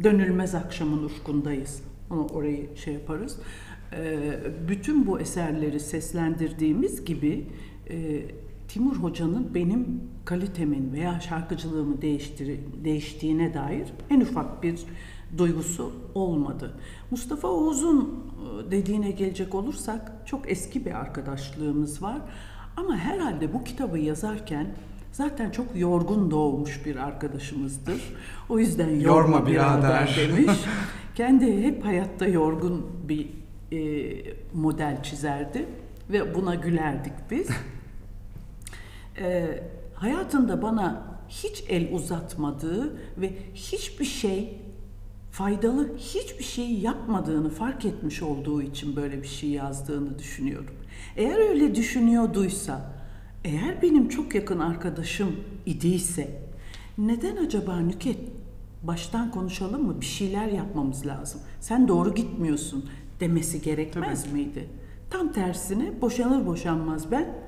Dönülmez akşamın ufkundayız. Ama orayı şey yaparız. Ee, bütün bu eserleri seslendirdiğimiz gibi e, Timur Hoca'nın benim kalitemin veya şarkıcılığımı değiştir değiştiğine dair en ufak bir duygusu olmadı. Mustafa Oğuz'un e, dediğine gelecek olursak çok eski bir arkadaşlığımız var. Ama herhalde bu kitabı yazarken zaten çok yorgun doğmuş bir arkadaşımızdır. O yüzden yorma, yorma birader. birader demiş. Kendi hep hayatta yorgun bir e, model çizerdi ve buna gülerdik biz. e, hayatında bana hiç el uzatmadığı ve hiçbir şey faydalı hiçbir şey yapmadığını fark etmiş olduğu için böyle bir şey yazdığını düşünüyorum. Eğer öyle düşünüyorduysa, eğer benim çok yakın arkadaşım idiyse neden acaba Nüket baştan konuşalım mı? Bir şeyler yapmamız lazım. Sen doğru gitmiyorsun demesi gerekmez Tabii. miydi? Tam tersine boşanır boşanmaz ben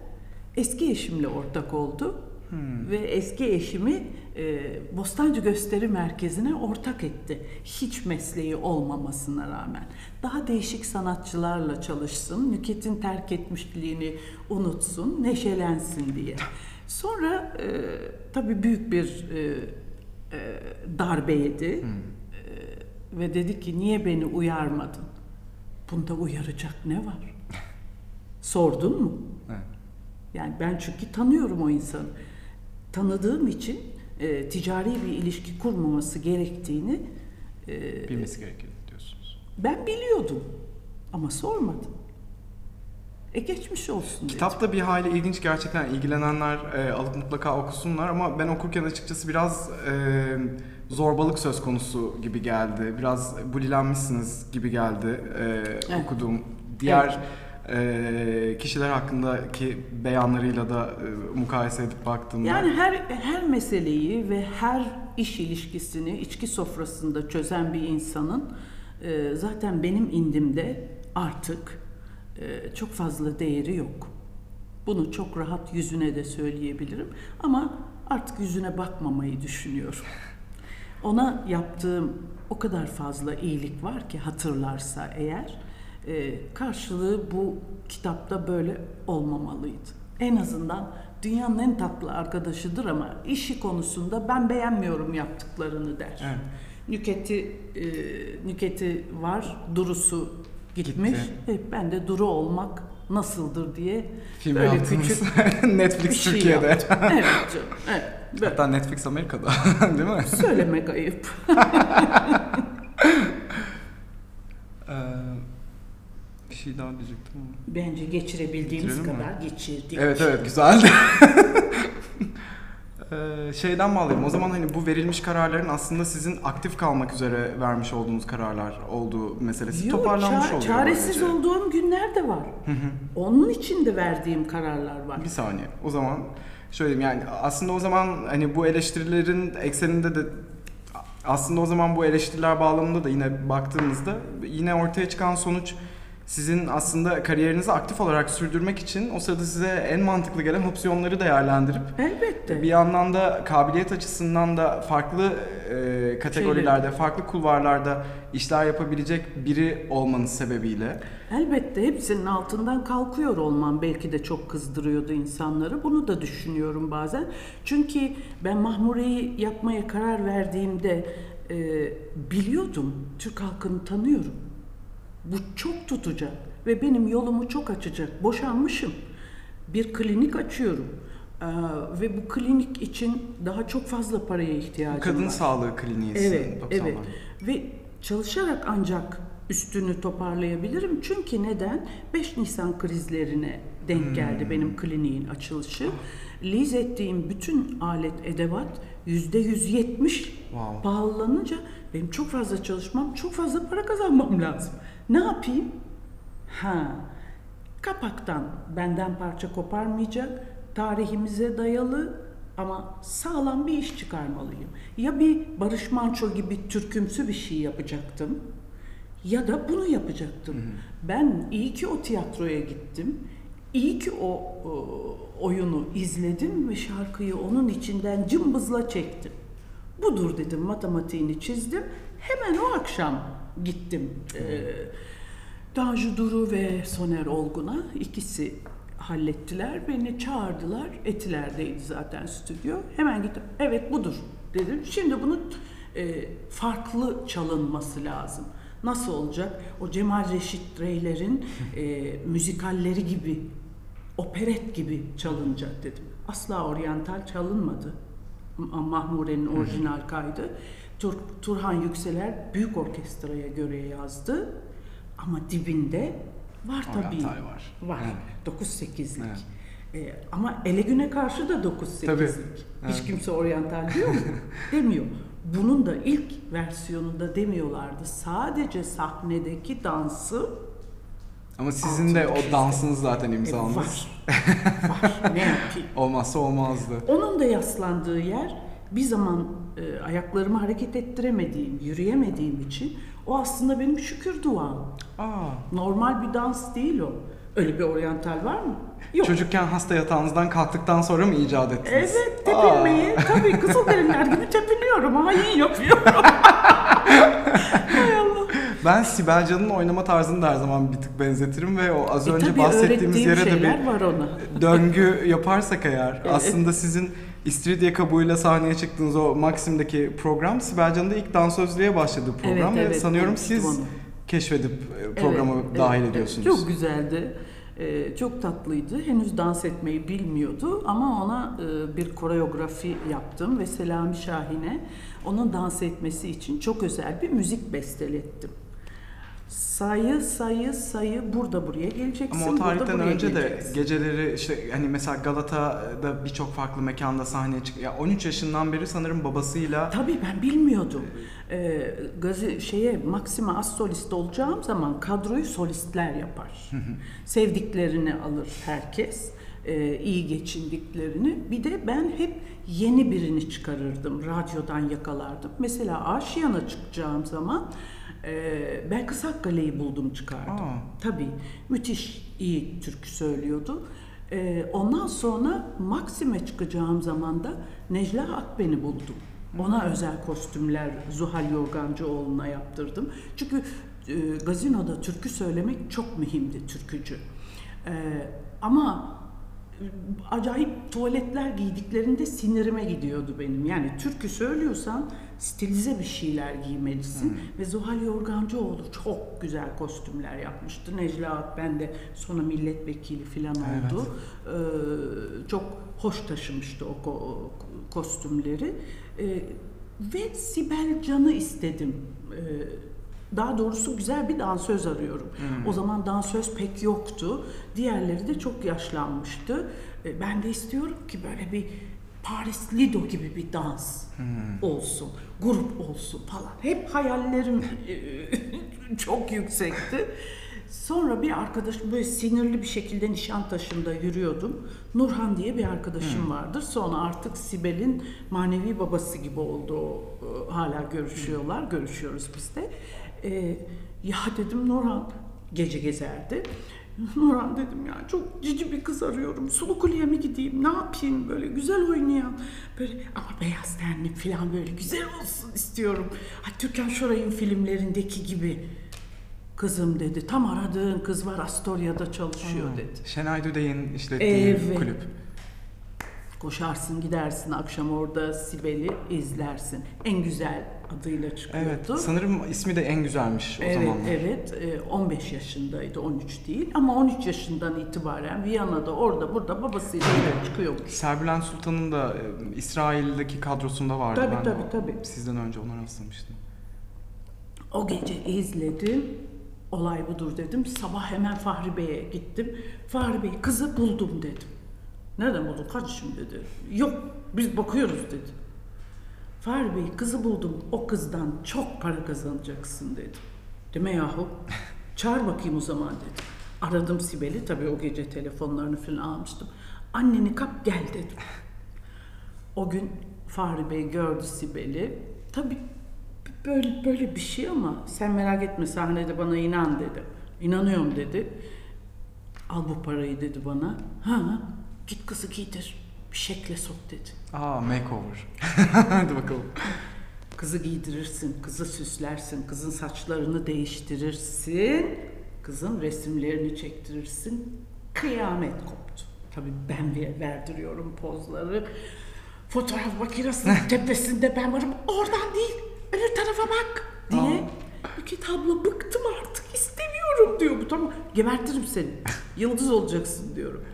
eski eşimle ortak oldu. Hmm. Ve eski eşimi e, Bostancı Gösteri Merkezi'ne ortak etti. Hiç mesleği olmamasına rağmen. Daha değişik sanatçılarla çalışsın, Nüket'in terk etmişliğini unutsun, neşelensin diye. Sonra e, tabii büyük bir e, e, darbe yedi. Hmm. E, ve dedi ki niye beni uyarmadın? Bunda uyaracak ne var? Sordun mu? Evet. Yani ben çünkü tanıyorum o insanı. Tanıdığım için e, ticari bir ilişki kurmaması gerektiğini e, bilmesi gerekiyor diyorsunuz. Ben biliyordum ama sormadım. E geçmiş olsun Kitap da bir hali ilginç gerçekten ilgilenenler e, alıp mutlaka okusunlar ama ben okurken açıkçası biraz e, zorbalık söz konusu gibi geldi. Biraz bulilenmişsiniz gibi geldi e, evet. okuduğum diğer evet e, kişiler hakkındaki beyanlarıyla da e, mukayese edip baktığımda. Yani her her meseleyi ve her iş ilişkisini içki sofrasında çözen bir insanın e, zaten benim indimde artık e, çok fazla değeri yok. Bunu çok rahat yüzüne de söyleyebilirim ama artık yüzüne bakmamayı düşünüyorum. Ona yaptığım o kadar fazla iyilik var ki hatırlarsa eğer e, karşılığı bu kitapta böyle olmamalıydı. En azından dünyanın en tatlı arkadaşıdır ama işi konusunda ben beğenmiyorum yaptıklarını der. Evet. Nüketi e, nüketi var, durusu gitmiş. Gitti. E, ben de duru olmak nasıldır diye Film böyle yaptınız. küçük Netflix şey Türkiye'de. Yaptım. Evet canım. Evet. Böyle. Hatta Netflix Amerika'da değil mi? Söylemek ayıp. Bir şey daha diyecektim ama. Bence geçirebildiğimiz Geçirelim kadar mi? geçirdik. Evet evet güzeldi. Ee, şeyden bağlayayım. O zaman hani bu verilmiş kararların aslında sizin aktif kalmak üzere vermiş olduğunuz kararlar olduğu meselesi Yok, toparlanmış ça- oluyor. Çaresiz böylece. olduğum günler de var. Onun için de verdiğim kararlar var. Bir saniye. O zaman şöyle yani aslında o zaman hani bu eleştirilerin ekseninde de aslında o zaman bu eleştiriler bağlamında da yine baktığımızda yine ortaya çıkan sonuç sizin aslında kariyerinizi aktif olarak sürdürmek için o sırada size en mantıklı gelen opsiyonları değerlendirip Elbette. bir yandan da kabiliyet açısından da farklı e, kategorilerde, farklı kulvarlarda işler yapabilecek biri olmanız sebebiyle Elbette hepsinin altından kalkıyor olmam belki de çok kızdırıyordu insanları. Bunu da düşünüyorum bazen. Çünkü ben Mahmure'yi yapmaya karar verdiğimde e, biliyordum. Türk halkını tanıyorum. Bu çok tutacak ve benim yolumu çok açacak. Boşanmışım. Bir klinik açıyorum. Ee, ve bu klinik için daha çok fazla paraya ihtiyacım kadın var. sağlığı kliniği Evet, 90'lar. evet. Ve çalışarak ancak üstünü toparlayabilirim. Çünkü neden? 5 Nisan krizlerine denk geldi Hmm. benim kliniğin açılışı. Liz ettiğim bütün alet edevat yüzde 170 Wow. pahalanınca benim çok fazla çalışmam, çok fazla para kazanmam lazım. Ne yapayım? Ha, kapaktan benden parça koparmayacak, tarihimize dayalı ama sağlam bir iş çıkarmalıyım. Ya bir Barış Manço gibi türkümsü bir şey yapacaktım ya da bunu yapacaktım. Ben iyi ki o tiyatroya gittim. İyi ki o, o oyunu izledim ve şarkıyı onun içinden cımbızla çektim. Budur dedim, matematiğini çizdim. Hemen o akşam gittim. Tanju Duru ve Soner Olgun'a ikisi hallettiler. Beni çağırdılar. Etiler'deydi zaten stüdyo. Hemen gittim. Evet budur dedim. Şimdi bunu e, farklı çalınması lazım. Nasıl olacak? O Cemal Reşit Reyler'in e, müzikalleri gibi, operet gibi çalınacak dedim. Asla oryantal çalınmadı. Ma- Mahmure'nin orijinal kaydı. Tur, Turhan Yükseler büyük orkestraya göre yazdı. Ama dibinde var tabii. Var. Var. Evet. 9-8'lik. Evet. Ee, ama ele güne karşı da 9-8'lik. Tabii. Hiç Evet. kimse oryantal diyor mu? Demiyor. Bunun da ilk versiyonunda demiyorlardı. Sadece sahnedeki dansı Ama sizin de o dansınız zaten e, imzanız. var. var. Ne yapayım? Olmazsa olmazdı. Onun da yaslandığı yer bir zaman e, ayaklarımı hareket ettiremediğim, yürüyemediğim için o aslında benim şükür duam. Aa. Normal bir dans değil o. Öyle bir oryantal var mı? Yok. Çocukken hasta yatağınızdan kalktıktan sonra mı icat ettiniz? Evet tepinmeyi tabii kızılderililer gibi tepiniyorum. Hain yapıyorum. Hay Allah. Ben Sibel Can'ın oynama tarzını da her zaman bir tık benzetirim ve o az E, önce bahsettiğimiz yere de bir var ona. döngü yaparsak eğer Evet. aslında sizin İstiridye kabuğuyla sahneye çıktığınız o Maxim'deki program Sibel Can'ın da ilk dansözlüğe başladığı program Evet, ve evet, sanıyorum siz onu. keşfedip e, programı Evet, dahil evet, ediyorsunuz. evet. Çok güzeldi. Ee, çok tatlıydı. Henüz dans etmeyi bilmiyordu ama ona e, bir koreografi yaptım ve Selami Şahin'e onun dans etmesi için çok özel bir müzik bestelettim. Sayı sayı sayı burada buraya geleceksin. Ama o tarihten önce de geceleri işte hani mesela Galata'da birçok farklı mekanda sahneye çık. Ya 13 yaşından beri sanırım babasıyla Tabii ben bilmiyordum. Ee, gazi şeye Maxima az solist olacağım zaman kadroyu solistler yapar. Sevdiklerini alır herkes. Ee, iyi geçindiklerini. Bir de ben hep yeni birini çıkarırdım. Radyodan yakalardım. Mesela Aşiyan'a çıkacağım zaman e, ben Kısakkale'yi buldum çıkardım. Aa. Tabii müthiş iyi türkü söylüyordu. Ee, ondan sonra Maxim'e çıkacağım zaman da Necla Akben'i buldum. Ona özel kostümler Zuhal Yorgancıoğlu'na yaptırdım. Çünkü e, gazinoda türkü söylemek çok mühimdi türkücü. Ee, ama e, acayip tuvaletler giydiklerinde sinirime gidiyordu benim. Yani türkü söylüyorsan stilize bir şeyler giymelisin. Ve Zuhal Yorgancıoğlu çok güzel kostümler yapmıştı. Necla Akben de sonra milletvekili falan Evet. oldu. Ee, çok hoş taşımıştı o ko- kostümleri. Ee, ve Sibel Can'ı istedim. Ee, daha doğrusu güzel bir dansöz arıyorum. O zaman dansöz pek yoktu. Diğerleri de çok yaşlanmıştı. Ee, ben de istiyorum ki böyle bir Paris Lido gibi bir dans olsun, grup olsun falan. Hep hayallerim e, çok yüksekti. Sonra bir arkadaşım böyle sinirli bir şekilde Nişantaşı'nda yürüyordum. Nurhan diye bir arkadaşım vardır. Sonra artık Sibel'in manevi babası gibi oldu. Ee, Hala görüşüyorlar, görüşüyoruz biz de. Ee, ya dedim Nurhan gece gezerdi. Nurhan dedim ya çok cici bir kız arıyorum. Sulu Kule'ye mi gideyim? Ne yapayım? Böyle güzel oynayan. Böyle ama beyaz tenli falan böyle güzel olsun istiyorum. Ha, Türkan Şoray'ın filmlerindeki gibi. Kızım dedi tam aradığın kız var Astoria'da çalışıyor dedi. Şenay Düdey'in işlettiği Evet. kulüp. Koşarsın gidersin akşam orada Sibel'i izlersin. En güzel adıyla çıkıyordu. Evet. Sanırım ismi de en güzelmiş o Evet, zamanlar. evet. Ee, 15 yaşındaydı, 13 değil. Ama 13 yaşından itibaren Viyana'da, orada, burada babasıyla çıkıyormuş. Serbülent Sultan'ın da e, İsrail'deki kadrosunda vardı. Tabii, ben tabii, tabii. Sizden önce ona rastlamıştım. O gece izledim. Olay budur dedim. Sabah hemen Fahri Bey'e gittim. Fahri Bey kızı buldum dedim. Nereden buldun kardeşim dedi. Yok biz bakıyoruz dedi. Fahri Bey kızı buldum. O kızdan çok para kazanacaksın dedi. Deme yahu. Çağır bakayım o zaman dedi. Aradım Sibel'i. Tabii o gece telefonlarını falan almıştım. Anneni kap gel dedim. O gün Fahri Bey gördü Sibel'i. Tabii böyle böyle bir şey ama sen merak etme sahnede bana inan dedi. İnanıyorum dedi. Al bu parayı dedi bana. Ha git kızı giydir. Bir şekle sok dedi. Aa makeover. Hadi bakalım. Kızı giydirirsin, kızı süslersin, kızın saçlarını değiştirirsin, kızın resimlerini çektirirsin. Kıyamet koptu. Tabii ben ver- verdiriyorum pozları. Fotoğraf makinesinin tepesinde ben varım. Oradan değil, öbür tarafa bak diye. Buket abla bıktım artık istemiyorum diyor bu tamam. Gebertirim seni. Yıldız olacaksın diyorum.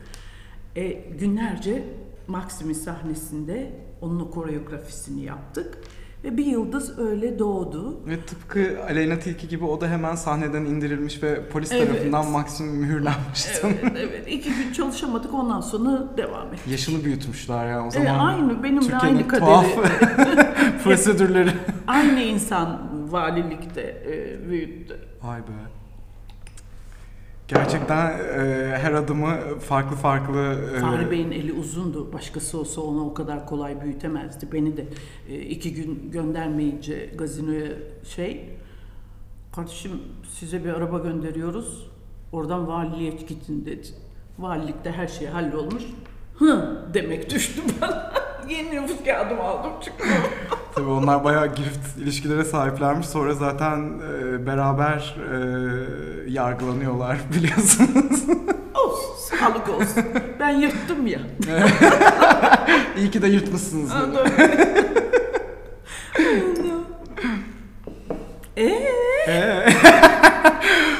E, günlerce Maxim'in sahnesinde onun o koreografisini yaptık. Ve bir yıldız öyle doğdu. Ve tıpkı Aleyna Tilki gibi o da hemen sahneden indirilmiş ve polis Evet. tarafından maksimum mühürlenmişti. Evet, evet. İki gün çalışamadık ondan sonra devam ettik. Yaşını büyütmüşler ya o Evet, zaman. aynı benimle Türkiye'nin aynı kaderi. tuhaf prosedürleri. aynı insan valilikte e, büyüttü. Vay be. Gerçekten e, her adımı farklı farklı... e, Fahri Bey'in eli uzundu. Başkası olsa onu o kadar kolay büyütemezdi. Beni de e, iki gün göndermeyince gazinoya şey... Kardeşim size bir araba gönderiyoruz. Oradan valiliğe gidin dedi. Valilikte her şey hallolmuş. Hı demek düştü bana. Yeni nüfus kağıdımı aldım çıktım. Tabii onlar bayağı girift ilişkilere sahiplermiş. Sonra zaten e, beraber e, yargılanıyorlar biliyorsunuz. olsun, sağlık olsun. Ben yırttım ya. İyi ki de yırtmışsınız. Eee? Ee,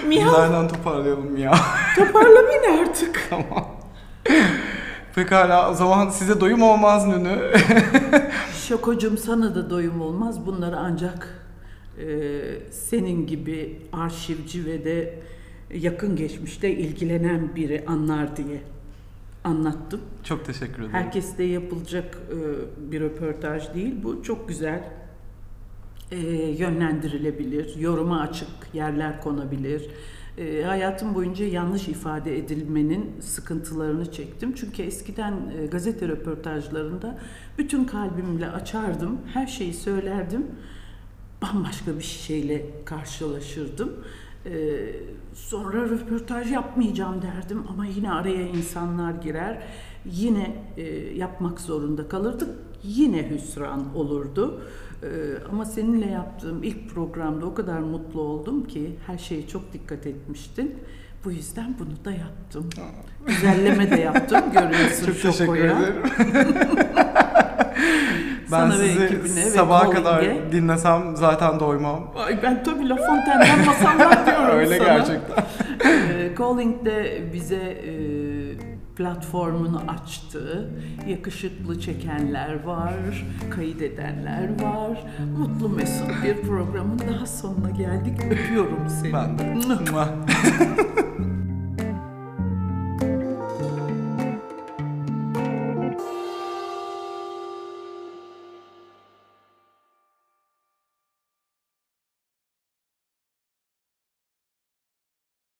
Miyav nereden toparlayalım ya? toparla beni artık. tamam. Pekala o zaman size doyum olmaz Nünü. Şokocum sana da doyum olmaz. Bunları ancak e, senin gibi arşivci ve de yakın geçmişte ilgilenen biri anlar diye anlattım. Çok teşekkür ederim. Herkeste yapılacak e, bir röportaj değil. Bu çok güzel e, yönlendirilebilir, yoruma açık yerler konabilir. E, hayatım boyunca yanlış ifade edilmenin sıkıntılarını çektim. Çünkü eskiden e, gazete röportajlarında bütün kalbimle açardım, her şeyi söylerdim. Bambaşka bir şeyle karşılaşırdım. E, sonra röportaj yapmayacağım derdim ama yine araya insanlar girer. Yine e, yapmak zorunda kalırdık. Yine hüsran olurdu. E, ama seninle yaptığım ilk programda o kadar mutlu oldum ki her şeye çok dikkat etmiştin. Bu yüzden bunu da yaptım. Güzelleme de yaptım. Görüyorsun Çok teşekkür Şoko'ya. ederim. ben Sana sizi ekibine sabaha kadar dinlesem zaten doymam. Ay ben tabii La Fontaine'den masallar diyorum Öyle sana. gerçekten. Ee, Calling de bize e, platformunu açtı. Yakışıklı çekenler var, kaydedenler var. Mutlu mesut bir programın daha sonuna geldik. Öpüyorum seni. Ben de.